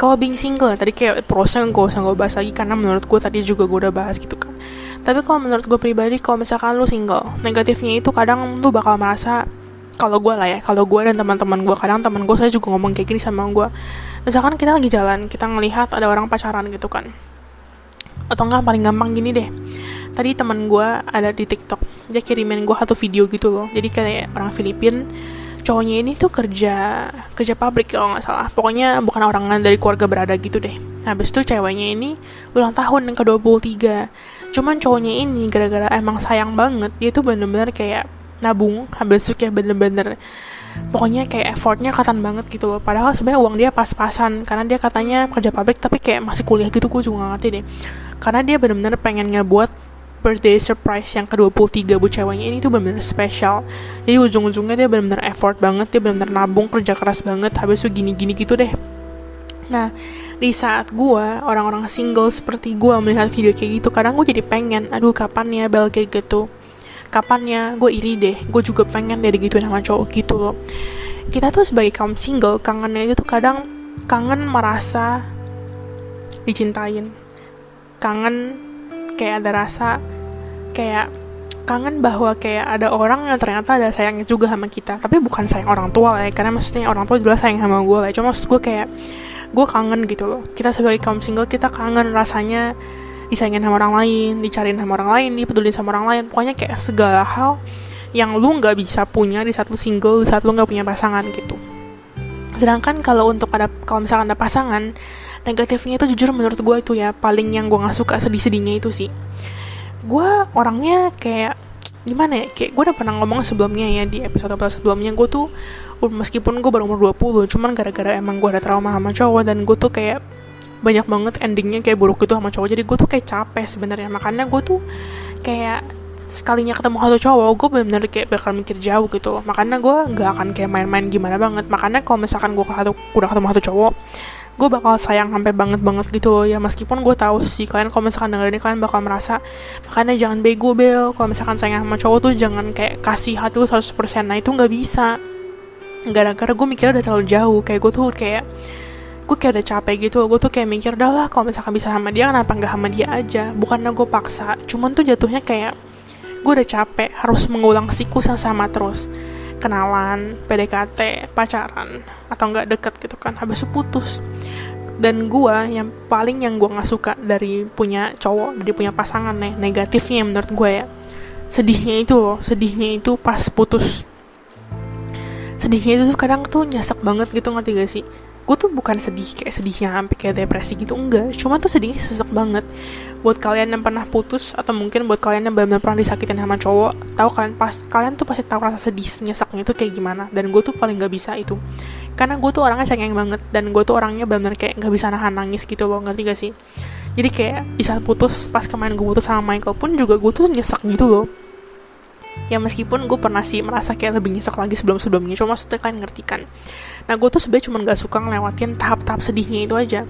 Kalau being single tadi kayak prosnya gue usah gue bahas lagi karena menurut gue tadi juga gue udah bahas gitu kan. Tapi kalau menurut gue pribadi, kalau misalkan lu single, negatifnya itu kadang lu bakal merasa kalau gue lah ya kalau gue dan teman-teman gue kadang teman gue saya juga ngomong kayak gini sama gue misalkan kita lagi jalan kita ngelihat ada orang pacaran gitu kan. Atau enggak paling gampang gini deh. Tadi teman gue ada di TikTok dia kirimin gue satu video gitu loh. Jadi kayak orang Filipin cowoknya ini tuh kerja kerja pabrik kalau nggak salah. Pokoknya bukan orang dari keluarga berada gitu deh. Habis itu ceweknya ini ulang tahun yang ke-23 cuman cowoknya ini gara-gara emang sayang banget dia tuh bener-bener kayak nabung habis itu kayak bener-bener pokoknya kayak effortnya katan banget gitu loh. Padahal sebenarnya uang dia pas-pasan karena dia katanya kerja pabrik tapi kayak masih kuliah gitu gue juga gak ngerti deh. Karena dia bener-bener pengen ngebuat birthday surprise yang ke-23 buat ceweknya ini tuh bener-bener spesial. Jadi ujung-ujungnya dia bener-bener effort banget dia bener-bener nabung kerja keras banget habis itu gini-gini gitu deh. Nah di saat gue orang-orang single seperti gue melihat video kayak gitu kadang gue jadi pengen aduh kapan ya bel kayak gitu kapannya gue iri deh gue juga pengen dari gitu sama cowok gitu loh. Kita tuh sebagai kaum single kangennya itu tuh kadang kangen merasa dicintain. Kangen kayak ada rasa kayak kangen bahwa kayak ada orang yang ternyata ada sayangnya juga sama kita. Tapi bukan sayang orang tua lah ya karena maksudnya orang tua jelas sayang sama gue lah cuma maksud gue kayak gue kangen gitu loh. Kita sebagai kaum single kita kangen rasanya disayangin sama orang lain dicariin sama orang lain dipeduli sama orang lain. Pokoknya kayak segala hal yang lu nggak bisa punya di saat lu single di saat lu nggak punya pasangan gitu. Sedangkan kalau untuk ada kalau misalkan ada pasangan negatifnya itu jujur menurut gue itu ya paling yang gue nggak suka sedih-sedihnya itu sih. Gue orangnya kayak gimana ya kayak gue udah pernah ngomong sebelumnya ya di episode episode sebelumnya gue tuh meskipun gue baru umur 20 cuman gara-gara emang gue ada trauma sama cowok dan gue tuh kayak banyak banget endingnya kayak buruk gitu sama cowok. Jadi gue tuh kayak capek sebenarnya. Makanya gue tuh kayak sekalinya ketemu satu cowok gue bener-bener kayak bakal mikir jauh gitu. Makanya gue gak akan kayak main-main gimana banget. Makanya kalau misalkan gue udah ketemu satu cowok gue bakal sayang sampai banget banget gitu loh. Ya meskipun gue tahu sih kalian kalau misalkan denger ini kalian bakal merasa makanya jangan bego bel. Kalau misalkan sayang sama cowok tuh jangan kayak kasih hati lu 100% nah itu nggak bisa. Gara-gara gue mikirnya udah terlalu jauh. Kayak gue tuh kayak gue kayak udah capek gitu gue tuh kayak mikir dah lah kalau misalkan bisa sama dia kenapa nggak sama dia aja? Bukannya gue paksa cuman tuh jatuhnya kayak gue udah capek harus mengulang siklus yang sama terus. Kenalan PDKT pacaran atau nggak deket gitu kan habis itu putus. Dan gue yang paling yang gue nggak suka dari punya cowok dari punya pasangan nih negatifnya menurut gue ya. Sedihnya itu loh sedihnya itu pas putus. Sedihnya itu tuh kadang tuh nyesek banget gitu ngerti gak sih gue tuh bukan sedih kayak sedihnya sampai kayak depresi gitu enggak. Cuma tuh sedihnya sesek banget. Buat kalian yang pernah putus atau mungkin buat kalian yang benar-benar pernah disakitin sama cowok tahu kalian pas kalian tuh pasti tahu rasa sedih nyeseknya itu kayak gimana. Dan gue tuh paling gak bisa itu. Karena gue tuh orangnya cengeng banget dan gue tuh orangnya benar-benar kayak gak bisa nahan nangis gitu loh ngerti gak sih? Jadi kayak bisa putus pas kemarin gue putus sama Michael pun juga gue tuh nyesek gitu loh ya meskipun gue pernah sih merasa kayak lebih nyesek lagi sebelum sebelumnya cuma maksudnya kalian ngerti kan? Nah gue tuh sebenarnya cuma gak suka ngelewatin tahap-tahap sedihnya itu aja.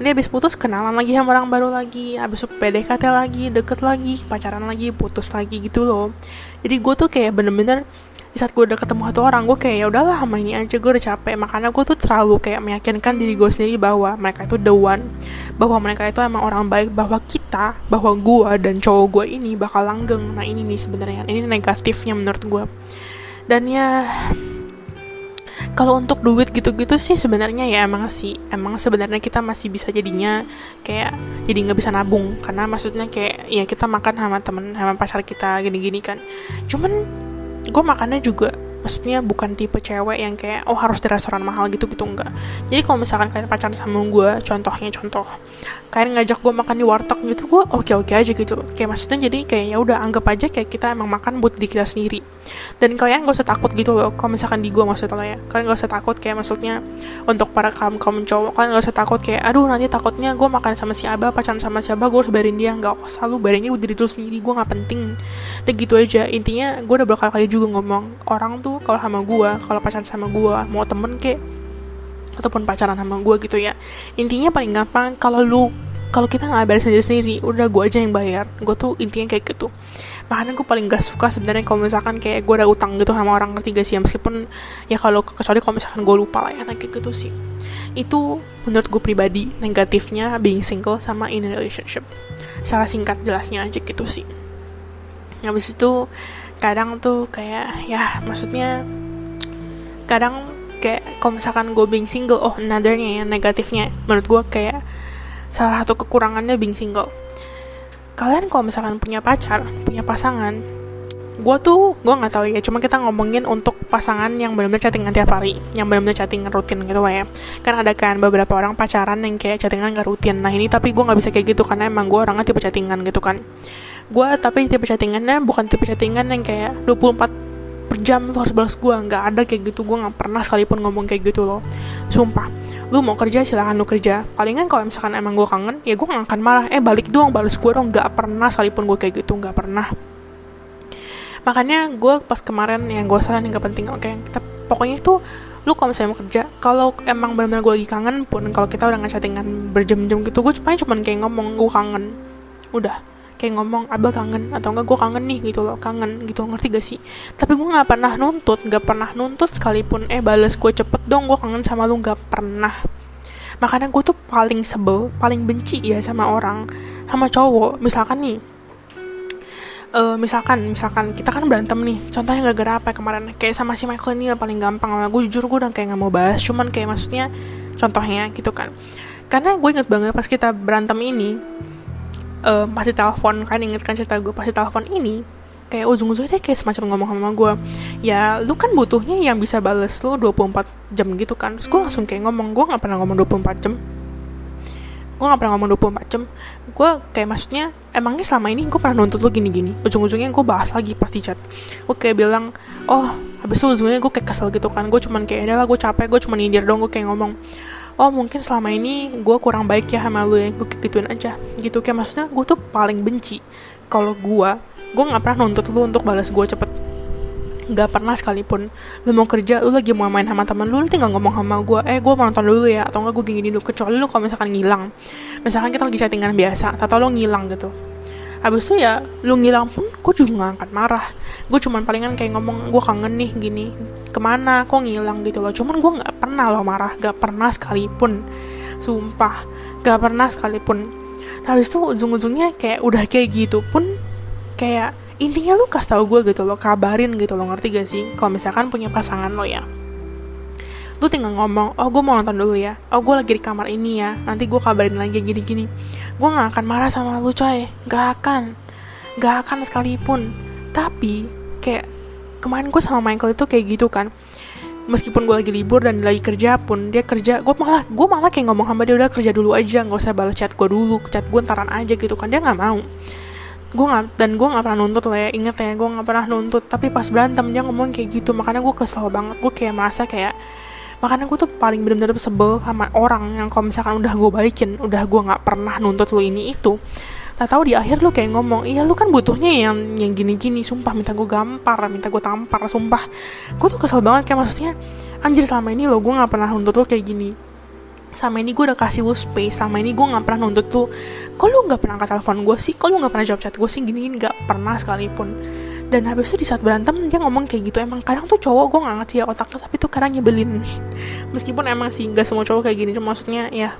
Nanti habis putus kenalan lagi sama orang baru lagi habis PDKT lagi deket lagi pacaran lagi putus lagi gitu loh. Jadi gue tuh kayak bener-bener di saat gue udah ketemu satu orang gue kayak ya udahlah sama ini aja gue udah capek. Makanya gue tuh terlalu kayak meyakinkan diri gue sendiri bahwa mereka itu the one bahwa mereka itu emang orang baik bahwa kita bahwa gue dan cowok gue ini bakal langgeng. Nah ini nih sebenarnya ini negatifnya menurut gue dan ya kalau untuk duit gitu-gitu sih sebenarnya ya emang sih emang sebenarnya kita masih bisa jadinya kayak jadi nggak bisa nabung. Karena maksudnya kayak ya kita makan sama temen sama pacar kita gini-gini kan. Cuman gue makannya juga maksudnya bukan tipe cewek yang kayak oh harus di restoran mahal gitu gitu enggak. Jadi kalau misalkan kalian pacaran sama gue contohnya contoh kalian ngajak gue makan di warteg gitu gue oke oke aja gitu kayak maksudnya jadi kayak ya udah anggap aja kayak kita emang makan buat diri kita sendiri dan kalian gak usah takut gitu loh kalau misalkan di gue maksudnya lo ya. Kalian gak usah takut kayak maksudnya untuk para kaum kaum cowok kalian gak usah takut kayak aduh nanti takutnya gue makan sama si abah pacaran sama si abah gue harus bayarin dia. Nggak usah lu buat diri lu sendiri gue nggak penting. Dan gitu aja. Intinya gue udah berkali-kali juga ngomong orang tuh kalau sama gue kalau pacaran sama gue mau temen kayak ataupun pacaran sama gue gitu ya. Intinya paling gampang kalau lu kalau kita nggak bayar sendiri sendiri udah gue aja yang bayar. Gue tuh intinya kayak gitu makanya gue paling gak suka sebenarnya kalau misalkan kayak gue ada utang gitu sama orang ngerti gak sih? Ya meskipun ya kalau kecuali kalau misalkan gue lupa lah ya nah kayak gitu sih. Itu menurut gue pribadi negatifnya being single sama in a relationship. Secara singkat jelasnya aja gitu sih. Habis itu kadang tuh kayak ya maksudnya kadang kayak kalau misalkan gue being single oh anothernya ya negatifnya. Menurut gue kayak salah satu kekurangannya being single kalian kalau misalkan punya pacar punya pasangan gue tuh gue nggak tahu ya cuma kita ngomongin untuk pasangan yang benar-benar chattingan tiap hari yang benar-benar chattingan rutin gitu lah ya. Kan ada kan beberapa orang pacaran yang kayak chattingan gak rutin. Nah ini tapi gue nggak bisa kayak gitu karena emang gue orangnya tipe chattingan gitu kan. Gue tapi tipe chattingannya bukan tipe chattingan yang kayak 24 per jam lu harus balas gue nggak ada kayak gitu. Gue nggak pernah sekalipun ngomong kayak gitu loh. Sumpah lu mau kerja silahkan lu kerja. Palingan kalau misalkan emang gue kangen ya gue gak akan marah. Eh balik doang balas gue dong. Nggak pernah sekalipun gue kayak gitu nggak pernah. Makanya gue pas kemarin yang gue salah nggak penting oke. Okay? kita pokoknya itu lu kalau misalnya mau kerja kalau emang benar-benar gue lagi kangen pun kalau kita udah ngechattingan berjam-jam gitu gue cuma cuman kayak ngomong gue kangen. Udah kayak ngomong abah kangen atau enggak gue kangen nih gitu loh kangen gitu ngerti gak sih? Tapi gue nggak pernah nuntut nggak pernah nuntut sekalipun eh balas gue cepet dong gue kangen sama lu nggak pernah. Makanya gue tuh paling sebel paling benci ya sama orang sama cowok. Misalkan nih uh, misalkan misalkan kita kan berantem nih contohnya gara-gara apa ya kemarin kayak sama si Michael ini paling gampang lah. Gue jujur gue udah kayak nggak mau bahas cuman kayak maksudnya contohnya gitu kan. Karena gue inget banget pas kita berantem ini uh, pasti telepon kan inget kan cerita gue pasti telepon ini kayak ujung-ujungnya dia kayak semacam ngomong sama gue ya lu kan butuhnya yang bisa bales lu 24 jam gitu kan. Terus gue langsung kayak ngomong gue gak pernah ngomong 24 jam. Gue gak pernah ngomong 24 jam. Gue kayak maksudnya emangnya selama ini gue pernah nuntut lu gini-gini? Ujung-ujungnya gue bahas lagi pasti chat. Gue kayak bilang oh habis itu ujungnya gue kayak kesel gitu kan. Gue cuman kayak lah gue capek gue cuman nyindir dong gue kayak ngomong oh mungkin selama ini gue kurang baik ya sama lu ya gue gituin aja. Gitu kayak maksudnya gue tuh paling benci kalau gue gue nggak pernah nuntut lu untuk balas gue cepet. Nggak pernah sekalipun lu mau kerja lu lagi mau main sama teman lu lu tinggal ngomong sama gue eh gue mau nonton dulu ya atau enggak gue gini dulu kecuali lu kalau misalkan ngilang. Misalkan kita lagi chattingan biasa atau lu ngilang gitu habis itu ya lu ngilang pun gue juga gak akan marah. Gue cuman palingan kayak ngomong gue kangen nih gini ke mana? Kok ngilang? gitu loh. Cuman gue nggak pernah lo marah gak pernah sekalipun. Sumpah gak pernah sekalipun. Nah, habis itu ujung-ujungnya kayak udah kayak gitu pun kayak intinya lu kasih tau gue gitu loh kabarin gitu loh ngerti gak sih? Kalau misalkan punya pasangan lo ya. Lu tinggal ngomong oh gue mau nonton dulu ya. Oh gue lagi di kamar ini ya. Nanti gue kabarin lagi gini-gini gue gak akan marah sama lu coy. Gak akan. Gak akan sekalipun. Tapi kayak kemarin gue sama Michael itu kayak gitu kan. Meskipun gue lagi libur dan lagi kerja pun dia kerja gue malah gue malah kayak ngomong sama dia udah kerja dulu aja. Nggak usah balas chat gue dulu. Chat gue ntaran aja gitu kan. Dia nggak mau. Gue nggak dan gue nggak pernah nuntut lah ya. Inget ya gue nggak pernah nuntut. Tapi pas berantem dia ngomong kayak gitu. Makanya gue kesel banget. Gue kayak merasa kayak makanya gue tuh paling bener-bener sebel sama orang yang kalau misalkan udah gue baikin udah gue nggak pernah nuntut lo ini itu. Tak tahu di akhir lu kayak ngomong iya lu kan butuhnya yang yang gini-gini sumpah minta gue gampar minta gue tampar sumpah. Gue tuh kesel banget kayak maksudnya anjir selama ini lo gue nggak pernah nuntut lo kayak gini. Sama ini gue udah kasih lu space sama ini gue nggak pernah nuntut tuh kok lu nggak pernah angkat telepon gue sih? Kok lu nggak pernah jawab chat gue sih? Gini nggak pernah sekalipun dan habis itu di saat berantem dia ngomong kayak gitu emang kadang tuh cowok gue nggak ngerti ya otaknya tapi tuh kadang nyebelin meskipun emang sih nggak semua cowok kayak gini cuma maksudnya ya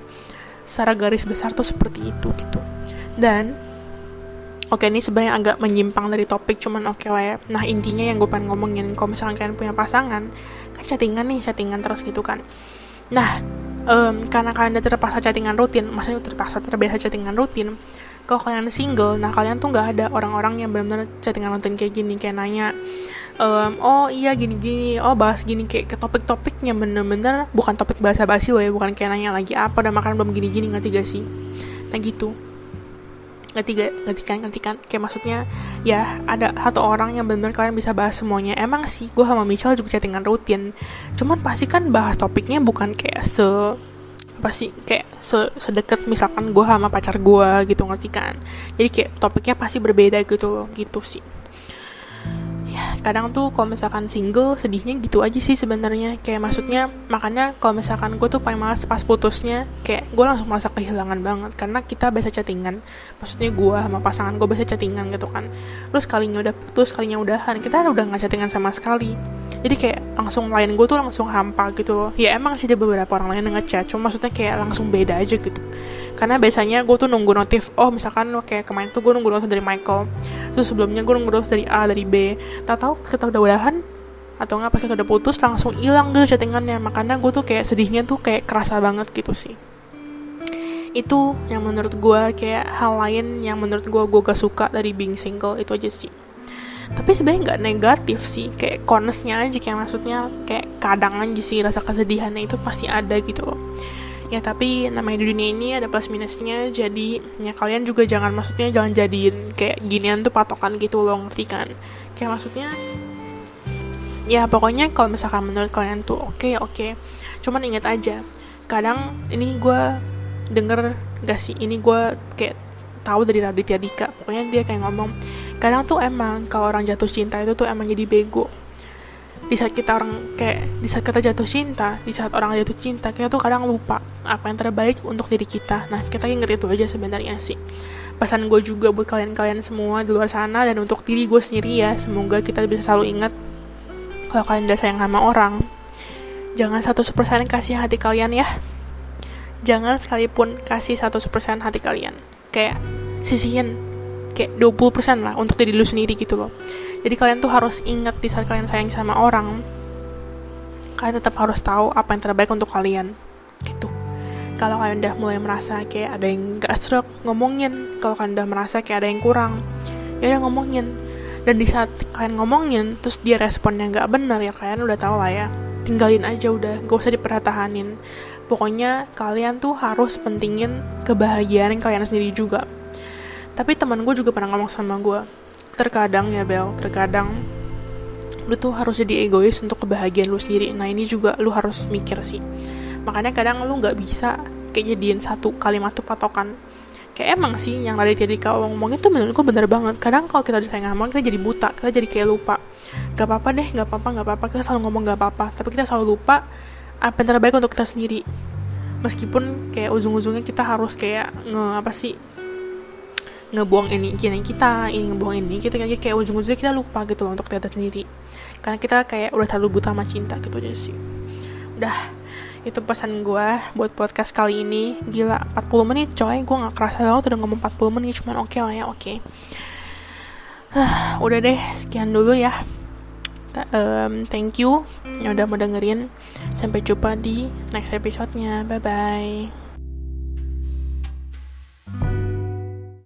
secara garis besar tuh seperti itu gitu dan Oke ini sebenarnya agak menyimpang dari topik cuman oke okay lah ya. Nah intinya yang gue pengen ngomongin kalau misalnya kalian punya pasangan kan chattingan nih chattingan terus gitu kan. Nah um, karena kalian udah terpaksa chattingan rutin, maksudnya terpaksa terbiasa chattingan rutin. Kalau kalian single, nah kalian tuh nggak ada orang-orang yang benar-benar chattingan rutin kayak gini kayak nanya, um, oh iya gini-gini, oh bahas gini kayak ke topik-topiknya bener-bener bukan topik bahasa basi loh ya, bukan kayak nanya lagi apa udah makan belum gini-gini ngerti gak sih? Nah gitu. Ngerti gak ngerti kan ngerti kan? Kayak maksudnya ya ada satu orang yang benar kalian bisa bahas semuanya. Emang sih gue sama Michelle juga chattingan rutin. Cuman pasti kan bahas topiknya bukan kayak se apa sih? Kayak se sedekat misalkan gue sama pacar gue gitu ngerti kan? Jadi kayak topiknya pasti berbeda gitu loh gitu sih kadang tuh kalau misalkan single sedihnya gitu aja sih sebenarnya. Kayak maksudnya makanya kalau misalkan gue tuh paling malas pas putusnya kayak gue langsung merasa kehilangan banget. Karena kita biasa chattingan. Maksudnya gue sama pasangan gue biasa chattingan gitu kan. Terus kalinya udah putus kalinya udahan kita udah nggak chattingan sama sekali. Jadi kayak langsung lain gue tuh langsung hampa gitu loh. Ya emang sih ada beberapa orang lain yang ngechat cuma maksudnya kayak langsung beda aja gitu karena biasanya gue tuh nunggu notif oh misalkan kayak kemarin tuh gue nunggu notif dari Michael terus sebelumnya gue nunggu notif dari A dari B. Tak tahu kita udah udahan atau nggak pas kita udah putus langsung hilang gitu chattingannya. Makanya gue tuh kayak sedihnya tuh kayak kerasa banget gitu sih. Itu yang menurut gue kayak hal lain yang menurut gue gue gak suka dari being single itu aja sih. Tapi sebenarnya nggak negatif sih kayak konesnya aja kayak maksudnya kayak kadang aja sih rasa kesedihannya itu pasti ada gitu loh ya tapi namanya di dunia ini ada plus minusnya. Jadi ya kalian juga jangan maksudnya jangan jadiin kayak ginian tuh patokan gitu loh ngerti kan? Kayak maksudnya ya pokoknya kalau misalkan menurut kalian tuh oke okay, oke. Okay. cuman inget aja kadang ini gue denger gak sih? Ini gue kayak tahu dari Raditya Dika. Pokoknya dia kayak ngomong kadang tuh emang kalau orang jatuh cinta itu tuh emang jadi bego. Di saat kita orang kayak di saat kita jatuh cinta di saat orang jatuh cinta kita tuh kadang lupa apa yang terbaik untuk diri kita. Nah kita inget itu aja sebenarnya sih. Pesan gue juga buat kalian-kalian semua di luar sana dan untuk diri gue sendiri ya semoga kita bisa selalu ingat kalau kalian udah sayang sama orang. Jangan satu persen kasih hati kalian ya. Jangan sekalipun kasih satu persen hati kalian. Kayak sisihin kayak 20% lah untuk diri lu sendiri gitu loh. Jadi kalian tuh harus ingat di saat kalian sayang sama orang kalian tetap harus tahu apa yang terbaik untuk kalian gitu kalau kalian udah mulai merasa kayak ada yang gak stroke ngomongin. Kalau kalian udah merasa kayak ada yang kurang ya udah ngomongin. Dan di saat kalian ngomongin terus dia responnya nggak benar ya kalian udah tahu lah ya. Tinggalin aja udah gak usah dipertahanin. Pokoknya kalian tuh harus pentingin kebahagiaan kalian sendiri juga. Tapi teman gue juga pernah ngomong sama gue terkadang ya Bel terkadang lu tuh harus jadi egois untuk kebahagiaan lu sendiri. Nah ini juga lu harus mikir sih makanya kadang lu nggak bisa kayak jadiin satu kalimat tuh patokan. Kayak emang sih yang dari jadi kau ngomongin tuh menurut gue bener banget. Kadang kalau kita udah ngomong kita jadi buta kita jadi kayak lupa. Gak apa-apa deh gak apa-apa gak apa-apa. Kita selalu ngomong gak apa-apa tapi kita selalu lupa apa yang terbaik untuk kita sendiri. Meskipun kayak ujung-ujungnya kita harus kayak nge apa sih ngebuang ini gini kita ini ngebuang ini kita kayak kayak ujung-ujungnya kita lupa gitu loh untuk kita sendiri. Karena kita kayak udah terlalu buta sama cinta gitu aja sih. Udah itu pesan gue buat podcast kali ini. Gila 40 menit coy. Gue nggak kerasa banget udah ngomong 40 menit cuman oke okay lah ya oke. Okay. udah deh sekian dulu ya. Um, thank you yang udah mau dengerin. Sampai jumpa di next episode nya bye bye